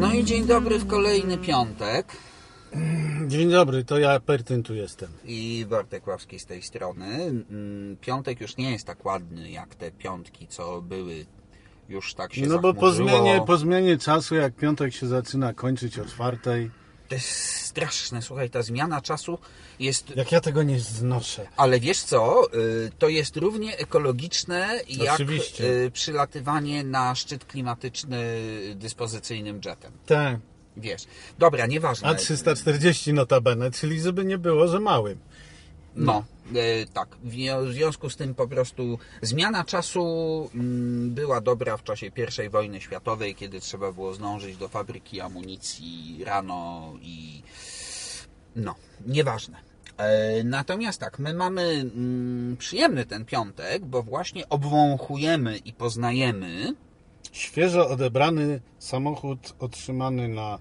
No i dzień dobry w kolejny piątek. Dzień dobry, to ja Pertyn tu jestem. I Bartek Ławski z tej strony. Mm, Piątek już nie jest tak ładny jak te piątki, co były. Już tak się No bo po zachmurzyło. zmianie, po zmianie czasu, jak piątek się zaczyna kończyć o czwartej, To jest straszne, słuchaj, ta zmiana czasu jest... jak ja tego nie znoszę. Ale wiesz co, y, to jest równie ekologiczne jak Oczywiście. y, przylatywanie na szczyt klimatyczny dyspozycyjnym jetem. Tak, Wiesz. Dobra, nieważne. a 340 notabene, czyli żeby nie było, że małym. No, e, tak. W zwią- w związku z tym po prostu zmiana czasu mm, była dobra w czasie I wojny światowej, kiedy trzeba było zdążyć do fabryki amunicji rano i no, nieważne. E, Natomiast tak, my mamy mm, przyjemny ten piątek, bo właśnie obwąchujemy i poznajemy Świeżo odebrany samochód otrzymany na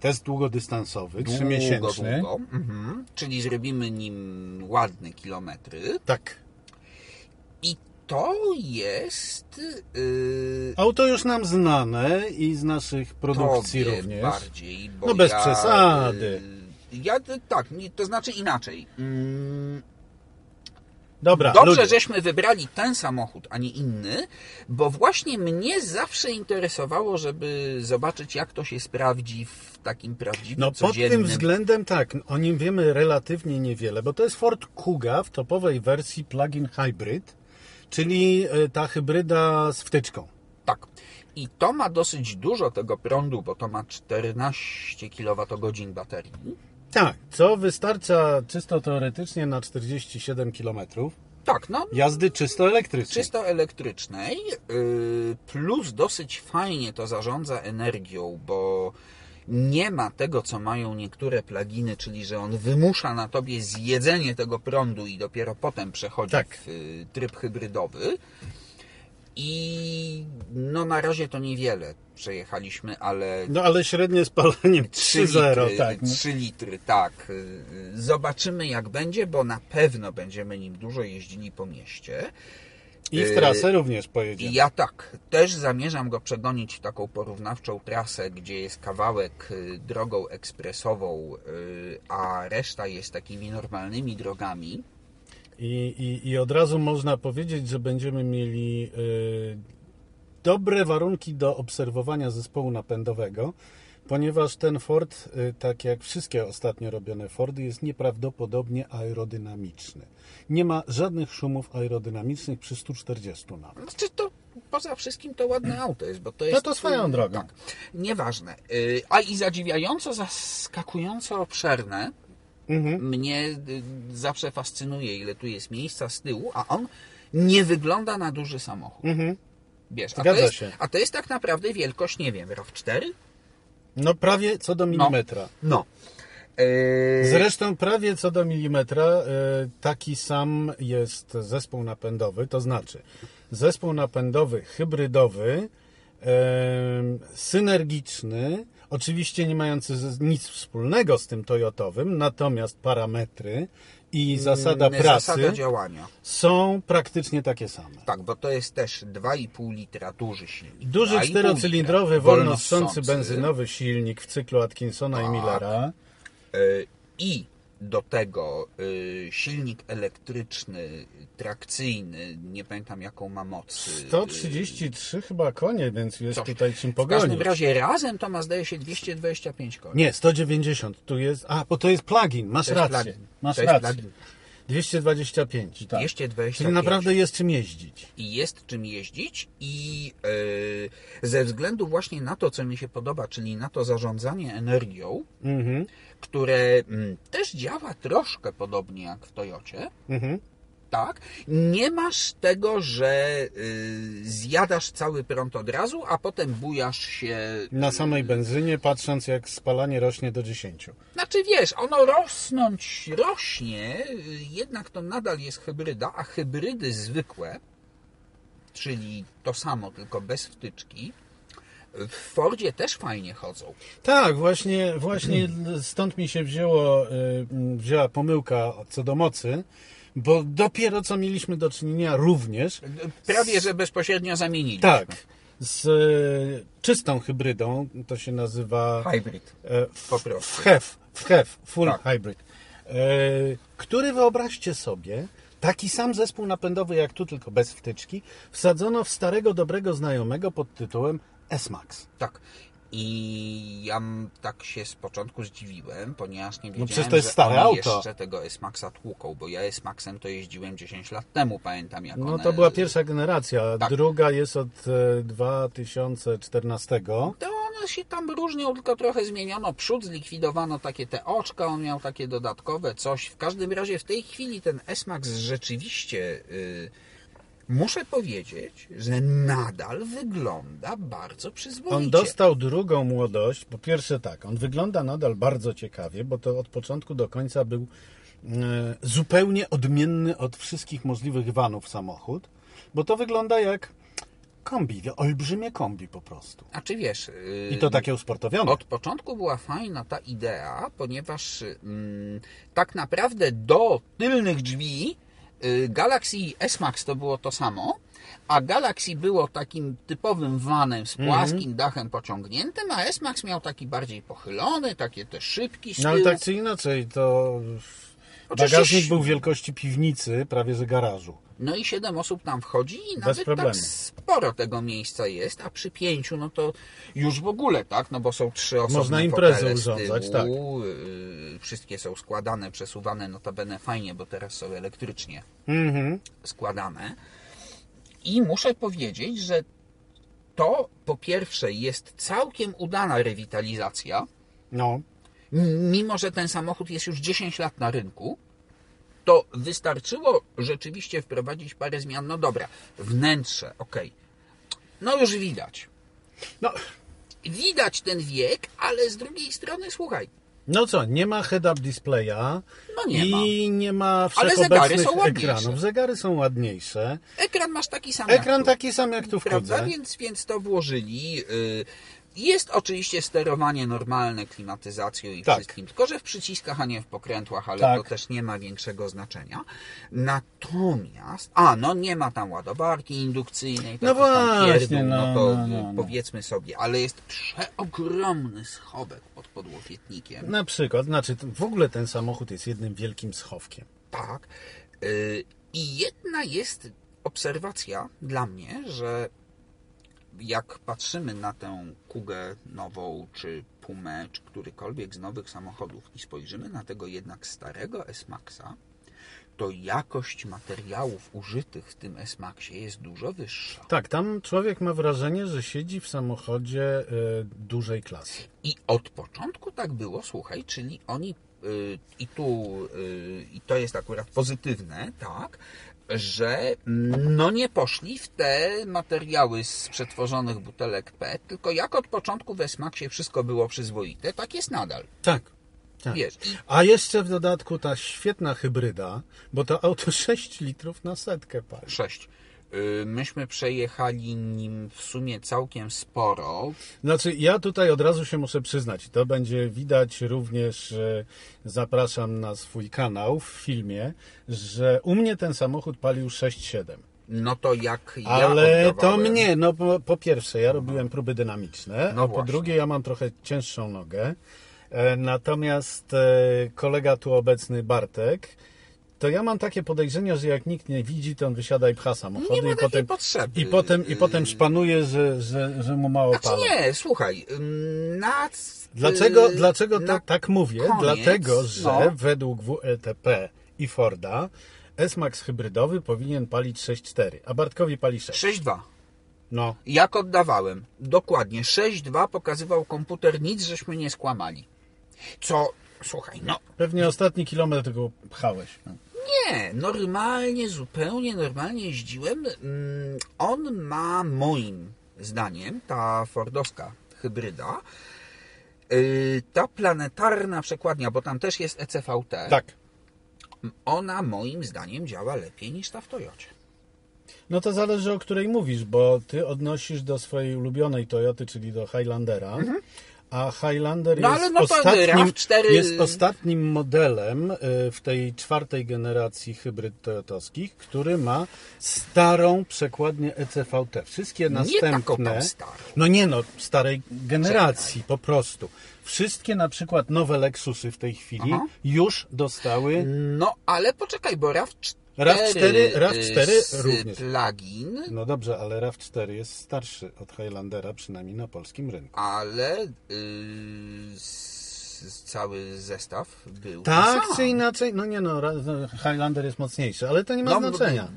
test długodystansowy, długo, trzymiesięczny. długo, mhm, czyli zrobimy nim ładne kilometry Tak. i to jest yy, Auto już nam znane i z naszych produkcji tobie również. bardziej, bo No bez ja, przesady. yy, Ja y, tak, to znaczy inaczej. Mm, Dobra, Dobrze, ludzie. żeśmy wybrali ten samochód, a nie inny, bo właśnie mnie zawsze interesowało, żeby zobaczyć, jak to się sprawdzi w takim prawdziwym, No pod tym względem tak, o nim wiemy relatywnie niewiele, bo to jest Ford Kuga w topowej wersji plug-in hybrid, czyli e, ta hybryda z wtyczką. Tak. I to ma dosyć dużo tego prądu, bo to ma 14 kWh baterii. Tak, co wystarcza czysto teoretycznie na 47 km Tak, no, jazdy czysto elektrycznej. czysto elektrycznej, yy, plus dosyć fajnie to zarządza energią, bo nie ma tego, co mają niektóre pluginy, czyli że on wymusza na tobie zjedzenie tego prądu i dopiero potem przechodzi Tak. w y, tryb hybrydowy. I no na razie to niewiele przejechaliśmy, ale No ale średnie spaleniem 3 3,0, litry, tak. no. 3 litry, tak. Y, Zobaczymy jak będzie, bo na pewno będziemy nim dużo jeździli po mieście. I w trasę również pojedzie. I ja tak, też zamierzam go przegonić w taką porównawczą trasę, gdzie jest kawałek y, drogą ekspresową, y, a reszta jest takimi normalnymi drogami. I, i, I od razu można powiedzieć, że będziemy mieli y, dobre warunki do obserwowania zespołu napędowego, ponieważ ten Ford, y, tak jak wszystkie ostatnio robione Fordy, jest nieprawdopodobnie aerodynamiczny. Nie ma żadnych szumów aerodynamicznych przy 140 nawet. Znaczy to poza wszystkim to ładne auto jest, bo to jest... to swoją drogą. Tak, nieważne. Y, A i zadziwiająco, zaskakująco obszerne, Mhm. mnie y, zawsze fascynuje, ile tu jest miejsca z tyłu, a on nie wygląda na duży samochód. Mhm. Wiesz, a to, jest, się. a to jest tak naprawdę wielkość, nie wiem, RAV4? No prawie co do milimetra. No. Yy, Zresztą prawie co do milimetra e, taki sam jest zespół napędowy, to znaczy zespół napędowy hybrydowy, e, synergiczny, oczywiście nie mający nic wspólnego z tym Toyotowym, natomiast parametry i zasada mm, pracy Zasada działania. są praktycznie takie same. Tak, bo to jest też 2,5 litra duży silnik. Duży 2,5 czterocylindrowy, wolnossący. benzynowy silnik w cyklu Atkinsona i Tak. Millera. Yy, I do tego yy, silnik elektryczny, trakcyjny, nie pamiętam jaką ma moc. yy, 133 chyba konie, więc jest Coś. tutaj czym W każdym pogonić. razie razem to ma zdaje się 225 koni. Nie, 190. Tu jest. A, bo to jest plugin. Masz To rację. plugin. Masz To rację. plugin. 225. Tak. 225. Czyli naprawdę jest czym jeździć. i jest czym jeździć i yy, ze względu właśnie na to, co mi się podoba, czyli na to zarządzanie energią, Mhm. Które mm, też działa troszkę podobnie jak w Toyocie, Mhm. tak? Nie masz tego, że y, zjadasz cały prąd od razu, a potem bujasz się. Na samej benzynie, patrząc jak spalanie rośnie do 10. Znaczy wiesz, ono rosnąć rośnie, y, jednak to nadal jest hybryda, a hybrydy zwykłe, czyli to samo, tylko bez wtyczki, w Fordzie też fajnie chodzą. Tak, właśnie, właśnie stąd mi się wzięło, y, wzięła pomyłka co do mocy, bo dopiero co mieliśmy do czynienia również Prawie, że bezpośrednio zamieniliśmy. tak, z e, czystą hybrydą, to się nazywa Hybrid. e, Po f- prostu. FHEV, FHEV, Full Tak. Hybrid, e, który wyobraźcie sobie, taki sam zespół napędowy jak tu, tylko bez wtyczki, wsadzono w starego, dobrego znajomego pod tytułem S-Max. Tak. I ja tak się z początku zdziwiłem, ponieważ nie wiedziałem, No przecież to jest że stare auto. jeszcze tego S-Maxa tłuką, bo ja S-Maxem to jeździłem 10 lat temu, pamiętam jak No one... to była pierwsza generacja, Tak. druga jest od e, 2014. To one się tam różnią, tylko trochę zmieniono przód, zlikwidowano takie te oczka, on miał takie dodatkowe coś. W każdym razie w tej chwili ten S-Max rzeczywiście, y, muszę powiedzieć, że nadal wygląda bardzo przyzwoicie. On dostał drugą młodość. Po pierwsze tak, on wygląda nadal bardzo ciekawie, bo to od początku do końca był e, zupełnie odmienny od wszystkich możliwych vanów samochód, bo to wygląda jak kombi, olbrzymie kombi po prostu. A czy wiesz... I to takie usportowione. Od początku była fajna ta idea, ponieważ mm, tak naprawdę do tylnych drzwi Galaxy S-Max to było to samo, a Galaxy było takim typowym vanem z płaskim dachem pociągniętym, a S-Max miał taki bardziej pochylony, takie te szybki z No ale tak czy inaczej, to Oczywiście- bagażnik był wielkości piwnicy, prawie że garażu. No i siedem osób tam wchodzi i Bez nawet problemu. tak sporo tego miejsca jest, a przy pięciu no to już w ogóle, tak? No bo są trzy osobne Można imprezę urządzać, tyłu, yy, Wszystkie są składane, przesuwane, notabene fajnie, bo teraz są elektrycznie Mhm. składane. I muszę powiedzieć, że to po pierwsze jest całkiem udana rewitalizacja, No, mimo że ten samochód jest już 10 lat na rynku, to wystarczyło rzeczywiście wprowadzić parę zmian. No dobra, wnętrze, ok. No już widać. no, Widać ten wiek, ale z drugiej strony, słuchaj, no co, nie ma head-up displaya No nie i nie ma Ale zegary wszechobecnych są ładniejsze. ekranów. Zegary są ładniejsze. ekran masz taki sam Ekran jak tu. taki sam jak tu w Prawda? Więc, więc to włożyli. Yy, Jest oczywiście sterowanie normalne klimatyzacją i Tak. wszystkim, tylko że w przyciskach, a nie w pokrętłach, ale Tak. to też nie ma większego znaczenia. Natomiast, a no nie ma tam ładowarki indukcyjnej, No właśnie, pierdół, no, to no, no, no. powiedzmy sobie, ale jest przeogromny schowek pod podłokietnikiem. Na przykład, znaczy w ogóle ten samochód jest jednym wielkim schowkiem. Tak. Y, I jedna jest obserwacja dla mnie, że jak patrzymy na tę Kugę nową, czy Pumę, czy którykolwiek z nowych samochodów i spojrzymy na tego jednak starego S-Maxa, to jakość materiałów użytych w tym S-Maxie jest dużo wyższa. Tak, tam człowiek ma wrażenie, że siedzi w samochodzie e, dużej klasy. I od początku tak było, słuchaj, czyli oni y, i tu, y, i to jest akurat pozytywne, tak, że no nie poszli w te materiały z przetworzonych butelek PET, tylko jak od początku w S-Maxie wszystko było przyzwoite, tak jest nadal. Tak. tak. Wiesz, A jeszcze w dodatku ta świetna hybryda, bo to auto 6 litrów na setkę pali. 6. Myśmy przejechali nim w sumie całkiem sporo. Znaczy, ja tutaj od razu się muszę przyznać, to będzie widać również, zapraszam na swój kanał w filmie, że u mnie ten samochód palił 6,7. No to jak ja Ale to oddawałem- mnie, no po, po pierwsze, ja robiłem próby dynamiczne, No a po właśnie. drugie, ja mam trochę cięższą nogę. E, Natomiast e, kolega tu obecny, Bartek, to ja mam takie podejrzenia, że jak nikt nie widzi, to on wysiada i pcha samochody Nie ma i potem, potrzeby. i potem, i potem szpanuje, że, że, że mu mało Znaczy pala. nie, słuchaj, na... Dlaczego, y, dlaczego to na tak mówię? koniec, Dlatego, że no. według WLTP i Forda S-Max hybrydowy powinien palić 6,4, a Bartkowi pali 6. 6.2. No, Jak oddawałem? Dokładnie. 6.2 pokazywał komputer, nic żeśmy nie skłamali. Co, słuchaj, no pewnie ostatni kilometr go pchałeś. No. Nie, normalnie, zupełnie normalnie jeździłem. Mm, On ma moim zdaniem, ta Fordowska hybryda, yy, ta planetarna przekładnia, bo tam też jest ECVT, Tak. ona moim zdaniem działa lepiej niż ta w Toyocie. No to zależy o której mówisz, bo ty odnosisz do swojej ulubionej Toyoty, czyli do Highlandera, A Highlander No, jest, no ostatnim, RAV4 jest ostatnim modelem y, w tej czwartej generacji hybryd toyotowskich, który ma starą przekładnię ECVT. Wszystkie następne... No nie no, starej generacji po prostu. Wszystkie na przykład nowe Lexusy w tej chwili Aha. już dostały... No, ale poczekaj, bo RAV4, RAV4 RAV4 y, również. plugin, No dobrze, ale RAV4 jest starszy od Highlandera, przynajmniej na polskim rynku. ale y, s- cały zestaw był Tak sam. czy inaczej, no nie no, no, Highlander jest mocniejszy, ale to nie ma No, znaczenia.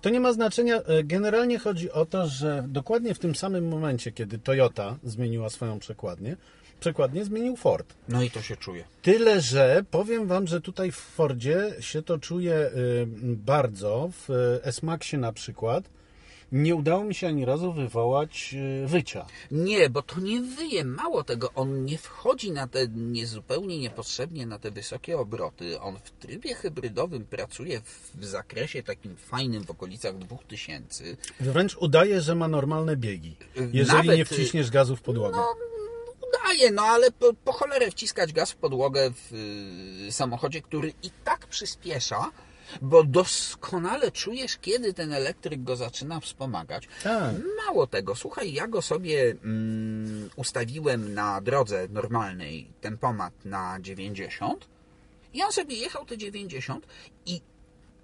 To nie ma znaczenia. E, Generalnie chodzi o to, że dokładnie w tym samym momencie, kiedy Toyota zmieniła swoją przekładnię, przekładnię zmienił Ford. No i to się czuje. Tyle, że powiem Wam, że tutaj w Fordzie się to czuje y, bardzo, w y, S-Maxie na przykład. Nie udało mi się ani razu wywołać y, wycia. Nie, bo to nie wyje. Mało tego, on nie wchodzi na te nie, zupełnie niepotrzebnie na te wysokie obroty. On w trybie hybrydowym pracuje w, w zakresie takim fajnym w okolicach 2000. Wręcz udaje, że ma normalne biegi, jeżeli Nawet, nie wciśniesz gazu w podłogę. No, udaje, no ale po, po cholerę wciskać gaz w podłogę w y, samochodzie, który i tak przyspiesza, bo doskonale czujesz, kiedy ten elektryk go zaczyna wspomagać. Tak. Mało tego, słuchaj, ja go sobie mm, ustawiłem na drodze normalnej, tempomat na 90 i on sobie jechał te 90 i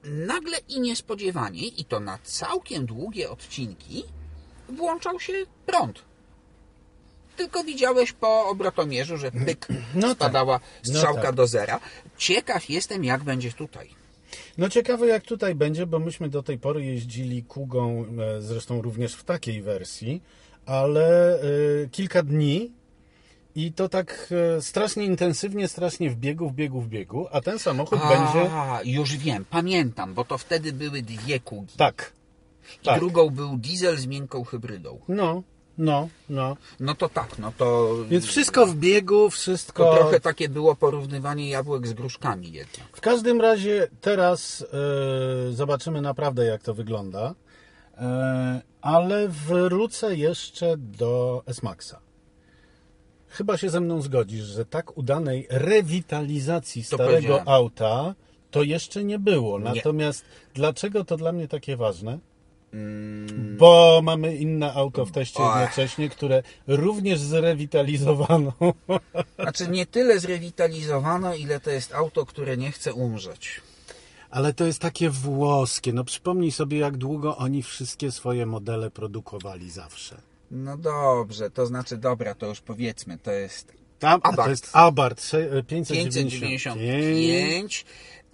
nagle i niespodziewanie, i to na całkiem długie odcinki, włączał się prąd. Tylko widziałeś po obrotomierzu, że pyk, No tak. spadała No strzałka tak. do zera. Ciekaw jestem, jak będzie tutaj. No ciekawe jak tutaj będzie, bo myśmy do tej pory jeździli Kugą, e, zresztą również w takiej wersji, ale e, kilka dni i to tak e, strasznie intensywnie, strasznie w biegu, w biegu, w biegu, a ten samochód będzie... A, już wiem, pamiętam, bo to wtedy były dwie kugi. Tak, I tak. drugą był diesel z miękką hybrydą. no, no, no. No to tak, no to... Więc wszystko w biegu, To wszystko... trochę takie było porównywanie jabłek z gruszkami jednak. W każdym razie teraz e, zobaczymy naprawdę jak to wygląda, e, ale wrócę jeszcze do S-Maxa. Chyba się ze mną zgodzisz, że tak udanej rewitalizacji To starego auta to jeszcze nie było. Nie. Natomiast dlaczego to dla mnie takie ważne? Mm, Bo mamy inne auto w teście jednocześnie, które również zrewitalizowano. Znaczy nie tyle zrewitalizowano, ile to jest auto, które nie chce umrzeć. Ale to jest takie włoskie. No przypomnij sobie, jak długo oni wszystkie swoje modele produkowali zawsze. No dobrze, to znaczy dobra, to już powiedzmy, to jest Tam, a to jest Abarth sze- 595, 595,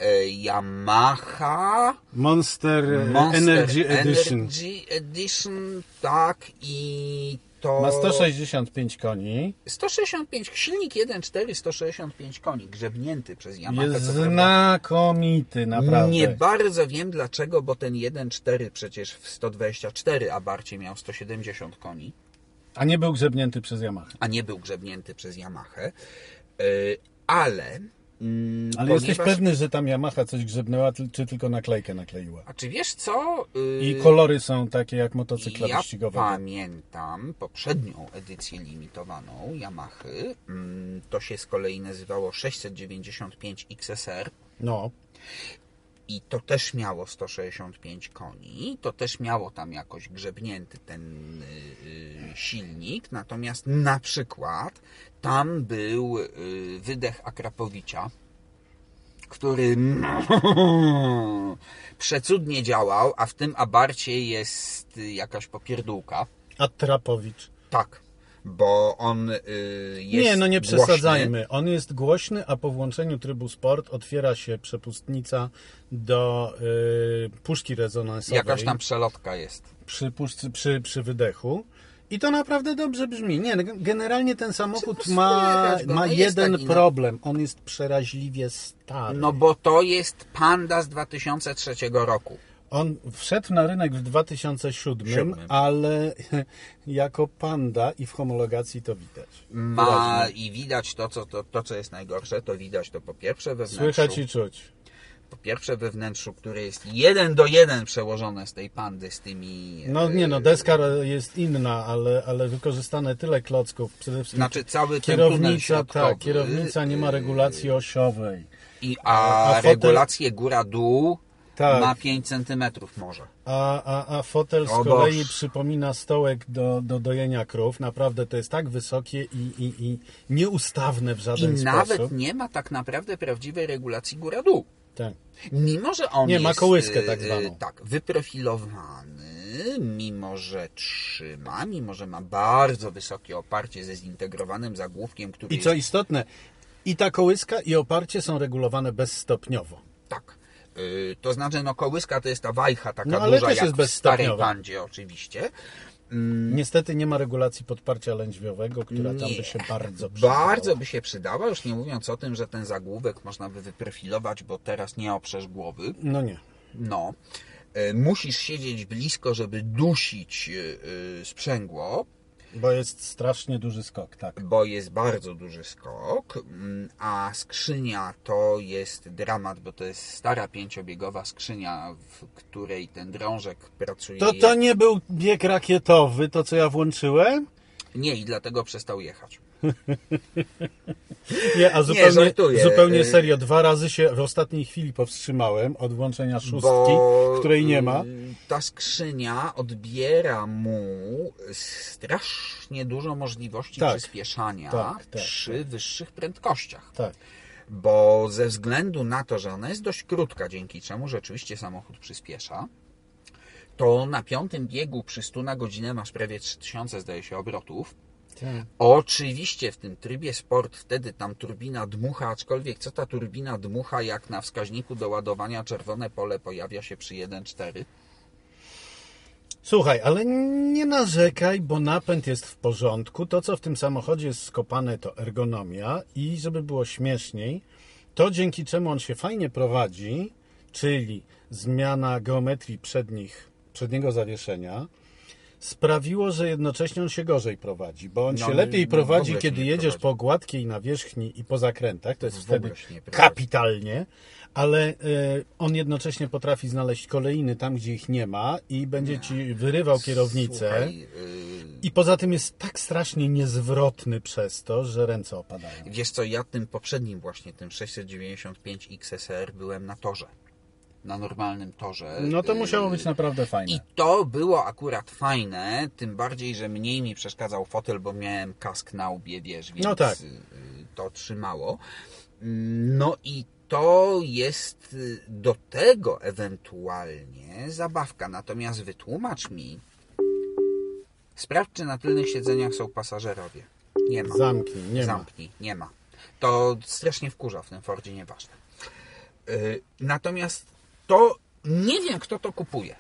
e, Yamaha, Monster, Monster Energy Edition. Energy Edition, tak, i to... Ma 165 koni. 165, silnik 1.4, 165 koni, grzebnięty przez Yamaha. Jest znakomity, naprawdę. Nie bardzo wiem dlaczego, bo ten 1.4 przecież w 124 Abarcie miał 170 koni, A nie był grzebnięty przez Yamaha. a nie był grzebnięty przez Yamahę. Yy, Ale... mm, Ale jesteś ponieważ- pewny, że tam Yamaha coś grzebnęła, czy tylko naklejkę nakleiła? A czy wiesz co? Yy, I kolory są takie jak motocykla Ja pamiętam poprzednią edycję limitowaną Yamahy. Mm, To się z kolei nazywało 695 XSR. No, I to też miało 165 koni, to też miało tam jakoś grzebnięty ten y, y, silnik, natomiast na przykład tam był y, wydech Akrapowicza, który przecudnie działał, a w tym Abarcie jest jakaś popierdółka. Atrapowicz. Tak, bo on y, jest Nie, no nie głośny. przesadzajmy. On jest głośny, a po włączeniu trybu sport otwiera się przepustnica do y, puszki rezonansowej Jakaś tam przelotka jest. przy, puszce, przy, przy wydechu. I to naprawdę dobrze brzmi. Nie, no, generalnie ten samochód Czy no ma, ma no jeden taki, problem. On jest przeraźliwie stary. No bo to jest Panda z 2003 roku. On wszedł na rynek w 2007, Siódmym. ale jako panda i w homologacji to widać. Ma Wyraźnie. i widać to co, to, to, co jest najgorsze, to widać to po pierwsze we wnętrzu. Słychać i czuć. po pierwsze we wnętrzu, które jest jeden do jeden przełożone z tej pandy z tymi... No nie no, deska jest inna, ale, ale wykorzystane tyle klocków. Przede wszystkim Znaczy cały kierownica, tak, kierownica nie ma regulacji osiowej. I, a, A góra-dół Tak. ma 5 cm może. A, a, a fotel z O kolei Boż. przypomina stołek do, do dojenia krów. Naprawdę to jest tak wysokie i, i, i nieustawne w I żaden nawet sposób. nie ma tak naprawdę prawdziwej regulacji góra-dół. Tak. Mimo, że on Nie, ma jest, kołyskę e, tak zwaną. Tak, wyprofilowany, mimo że trzyma, mimo że ma bardzo wysokie oparcie ze zintegrowanym zagłówkiem, który I co jest istotne, i ta kołyska i oparcie są regulowane bezstopniowo. tak. Y, To znaczy, no kołyska to jest ta wajcha taka No, ale duża, też jak jest w starej pandzie oczywiście. Mm, Niestety nie ma regulacji podparcia lędźwiowego, która tam Nie. by się bardzo przydała. Bardzo by się przydała, już nie mówiąc o tym, że ten zagłówek można by wyprofilować, bo teraz nie oprzesz głowy. No nie. No. E, Musisz siedzieć blisko, żeby dusić e, sprzęgło, Bo jest strasznie duży skok, tak. bo jest bardzo duży skok, mm, a skrzynia to jest dramat, bo to jest stara pięciobiegowa skrzynia, w której ten drążek pracuje. To to nie był bieg rakietowy, to co ja włączyłem? Nie, i dlatego przestał jechać. Nie, a zupełnie, żartuję. zupełnie Y- serio. Dwa razy się w ostatniej chwili powstrzymałem od włączenia szóstki, bo której nie ma. Ta skrzynia odbiera mu strasznie dużo możliwości Tak. przyspieszania Tak, tak, przy wyższych prędkościach. Tak. Bo ze względu na to, że ona jest dość krótka, dzięki czemu rzeczywiście samochód przyspiesza, to na piątym biegu przy 100 na godzinę masz prawie 3000 zdaje się obrotów. tak. Oczywiście w tym trybie sport wtedy tam turbina dmucha, aczkolwiek co ta turbina dmucha, jak na wskaźniku do ładowania czerwone pole pojawia się przy 1.4? Słuchaj, ale nie narzekaj, bo napęd jest w porządku. To, co w tym samochodzie jest skopane, to ergonomia i żeby było śmieszniej, to dzięki czemu on się fajnie prowadzi, czyli zmiana geometrii przednich, przedniego zawieszenia, sprawiło, że jednocześnie on się gorzej prowadzi, bo on No, się lepiej w prowadzi, kiedy jedziesz prowadzi. po gładkiej nawierzchni i po zakrętach, to jest W wtedy kapitalnie, ale e, on jednocześnie potrafi znaleźć kolejny tam, gdzie ich nie ma i będzie ci wyrywał kierownicę. Słuchaj, yy, I poza tym jest tak strasznie niezwrotny przez to, że ręce opadają. wiesz co, ja tym poprzednim właśnie, tym 695 XSR byłem na torze. Na normalnym torze. No to Yy, musiało być naprawdę fajne. I to było akurat fajne, tym bardziej, że mniej mi przeszkadzał fotel, bo miałem kask na łbie, wiesz, więc No tak. y, to trzymało. Mm, No i to jest y, do tego ewentualnie zabawka. Natomiast wytłumacz mi, sprawdź, czy na tylnych siedzeniach są pasażerowie. Nie ma. Zamknij, nie ma. Zamknij, nie ma. To strasznie wkurza w tym Fordzie, nieważne. Y, Natomiast to nie wiem, kto to kupuje.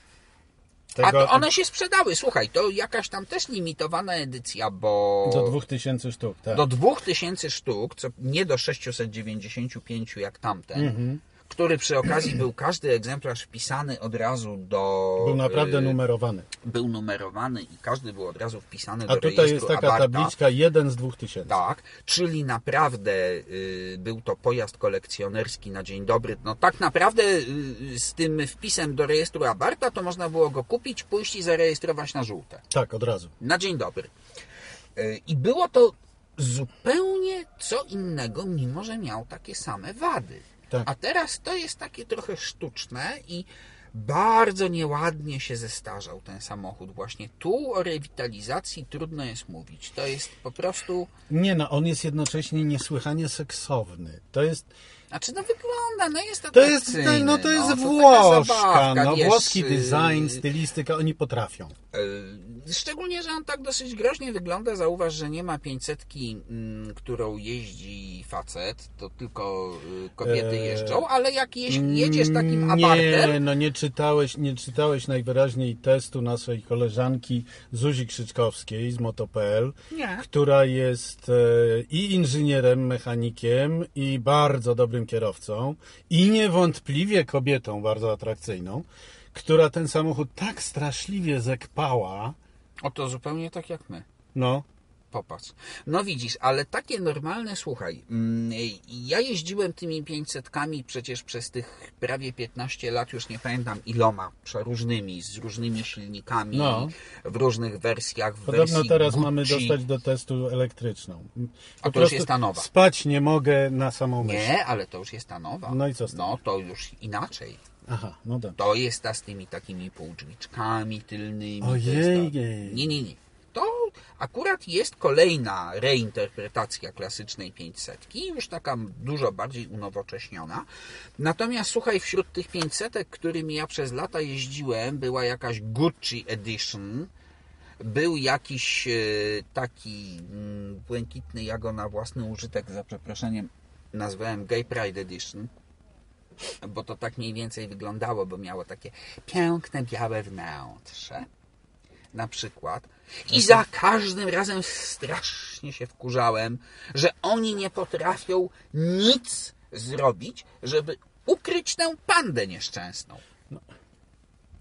A Tego to one się sprzedały, słuchaj, to jakaś tam też limitowana edycja, bo do 2000 sztuk, tak. do 2000 sztuk, co nie do 695 jak tamten, Mhm. Który przy okazji był każdy egzemplarz wpisany od razu do... Był naprawdę y, numerowany. Był numerowany i każdy był od razu wpisany A do tutaj rejestru jest taka Abarta. tabliczka 1 z 2000. Tak, czyli naprawdę y, był to pojazd kolekcjonerski na dzień dobry. No tak naprawdę y, z tym wpisem do rejestru Abarta to można było go kupić, pójść i zarejestrować na żółte. Tak, od razu. Na dzień dobry. I było to zupełnie co innego, mimo że miał takie same wady. Tak. A teraz to jest takie trochę sztuczne i bardzo nieładnie się zestarzał ten samochód. Właśnie tu o rewitalizacji trudno jest mówić. To jest po prostu... Nie no, on jest jednocześnie niesłychanie seksowny. To jest, Znaczy, no wygląda, no jest to jest, atrakcyjny, no to jest taka Włoszka, zabawka, no wiesz, włoski y, design, stylistyka, oni potrafią. y, Szczególnie, że on tak dosyć groźnie wygląda. Zauważ, że nie ma 500, mm, którą jeździ facet, to tylko y, kobiety Eee, jeżdżą, ale jak jeź, jedziesz takim abartem, Nie, no nie czytałeś, nie czytałeś najwyraźniej testu naszej koleżanki Zuzi Krzyczkowskiej z Moto.pl, Nie. która jest e, i inżynierem, mechanikiem, i bardzo dobrym kierowcą, i niewątpliwie kobietą bardzo atrakcyjną, która ten samochód tak straszliwie zekpała, o to zupełnie tak jak my. no, Popatrz. No widzisz, ale takie normalne, słuchaj, mm, ja jeździłem tymi 500kami przecież przez tych prawie 15 lat, już nie pamiętam iloma, przeróżnymi, z różnymi silnikami, No. w różnych wersjach, w Podobno wersji teraz Gucci. mamy dostać do testu elektryczną. A Po to już jest ta nowa. Spać nie mogę na samą myśl. Nie, ale to już jest ta nowa. No i co z tym? No to już inaczej. Aha, no dobrze. To jest ta z tymi takimi półdrzwiczkami tylnymi. Ojej. Nie, nie, nie. Akurat jest kolejna reinterpretacja klasycznej 500, już taka dużo bardziej unowocześniona. Natomiast słuchaj, wśród tych 500, którymi ja przez lata jeździłem, była jakaś Gucci Edition, był jakiś e, taki mm, błękitny, ja go na własny użytek, za przeproszeniem, nazwałem Gay Pride Edition bo to tak mniej więcej wyglądało, bo miało takie piękne białe wnętrze. Na przykład. I za każdym razem strasznie się wkurzałem, że oni nie potrafią nic zrobić, żeby ukryć tę pandę nieszczęsną.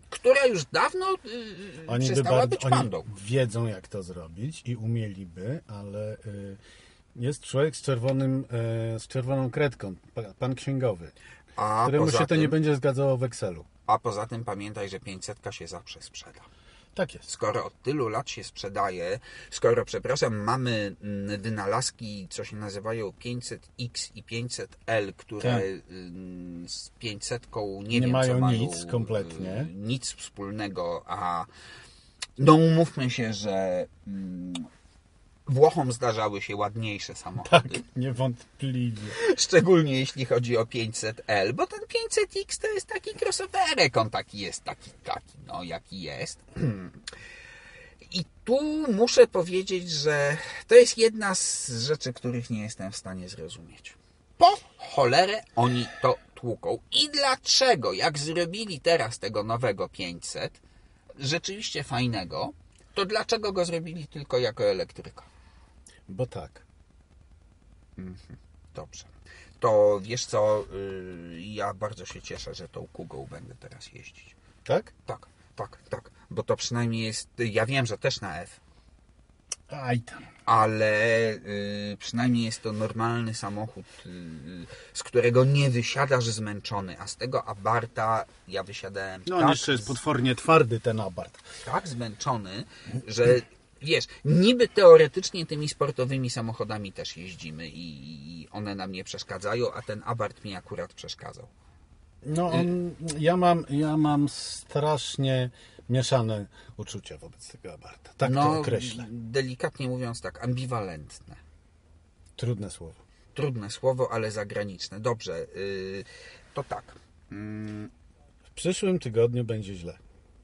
Która już dawno yy, Oni, by przestała bardzo- być oni pandą. wiedzą, jak to zrobić i umieliby, ale y, jest człowiek z, czerwonym, e, z czerwoną kredką, pa- pan księgowy, A któremu się to nie tym, będzie zgadzało w Excelu. a poza tym pamiętaj, że 500 się zawsze sprzeda. Tak jest. skoro od tylu lat się sprzedaje, skoro, przepraszam, mamy mm, wynalazki, co się nazywają 500X i 500L, które Tak. mm, z 500 nie, Nie wiem, mają co mają nic kompletnie. y, nic wspólnego, a no umówmy się, że mm, Włochom zdarzały się ładniejsze samochody. Tak, niewątpliwie. Szczególnie jeśli chodzi o 500L, bo ten 500X to jest taki crossoverek, on taki jest, taki, taki, no jaki jest. I tu muszę powiedzieć, że to jest jedna z rzeczy, których nie jestem w stanie zrozumieć. Po cholerę oni to tłuką. I dlaczego, jak zrobili teraz tego nowego 500, rzeczywiście fajnego, to dlaczego go zrobili tylko jako elektryka? Bo tak. Dobrze. To wiesz co, yy, ja bardzo się cieszę, że tą Kugą będę teraz jeździć. Tak? Tak, tak, tak. Bo to przynajmniej jest, ja wiem, że też na F, Aj tam. ale yy, przynajmniej jest to normalny samochód, yy, z którego nie wysiadasz zmęczony, a z tego Abarta ja wysiadałem No on tak, jeszcze jest potwornie twardy ten abart. tak zmęczony, że wiesz, niby teoretycznie tymi sportowymi samochodami też jeździmy i one nam nie przeszkadzają, a ten Abarth mi akurat przeszkadzał. No on, ja mam, ja mam strasznie mieszane uczucia wobec tego abarta. Tak to określę. delikatnie mówiąc tak, ambiwalentne. Trudne słowo. Trudne słowo, ale zagraniczne. Dobrze, yy, to tak. W przyszłym tygodniu będzie źle.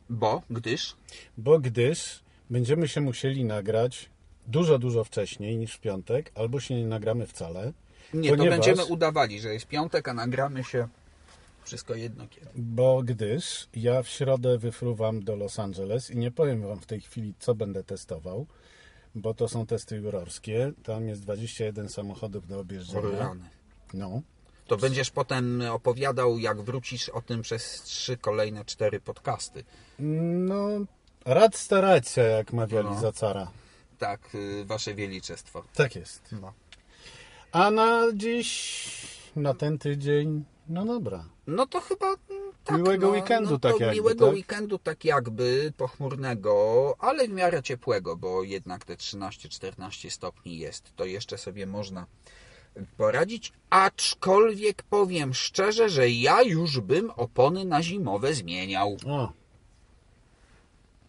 Bo, gdyż, Bo gdyż będziemy się musieli nagrać dużo, dużo wcześniej niż w piątek, albo się nie nagramy wcale. nie, to ponieważ- będziemy udawali, że jest piątek, a nagramy się wszystko jedno kiedy. Bo gdyż ja w środę wyfruwam do Los Angeles i nie powiem Wam w tej chwili, co będę testował, bo to są testy jurorskie. Tam jest 21 samochodów do objeżdżenia. No. To będziesz potem opowiadał, jak wrócisz o tym przez trzy kolejne cztery podcasty. No, rad starać się, jak mawiali No. za cara. Tak, yy, wasze wieliczestwo. Tak jest. No. A na dziś, na ten tydzień, no dobra. No to chyba mm, tak, Miłego no, weekendu no tak jakby, Miłego tak? weekendu tak jakby, pochmurnego, ale w miarę ciepłego, bo jednak te 13-14 stopni jest. To jeszcze sobie można poradzić. Aczkolwiek powiem szczerze, że ja już bym opony na zimowe zmieniał. O.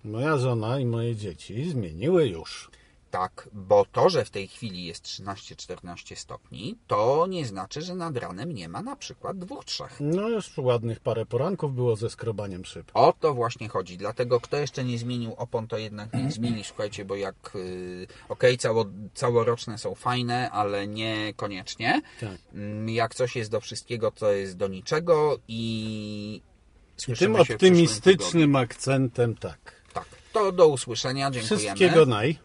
Moja żona i moje dzieci zmieniły już. Tak, bo to, że w tej chwili jest 13-14 stopni, to nie znaczy, że nad ranem nie ma na przykład dwóch, trzech. No już ładnych parę poranków było ze skrobaniem szyb. O to właśnie chodzi. Dlatego kto jeszcze nie zmienił opon, to jednak niech zmieni. Słuchajcie, bo jak yy, okej, cało, całoroczne są fajne, ale niekoniecznie. Tak. Mm, Jak coś jest do wszystkiego, to jest do niczego i I tym optymistycznym akcentem. Tak. To do usłyszenia. Dziękujemy. Wszystkiego naj.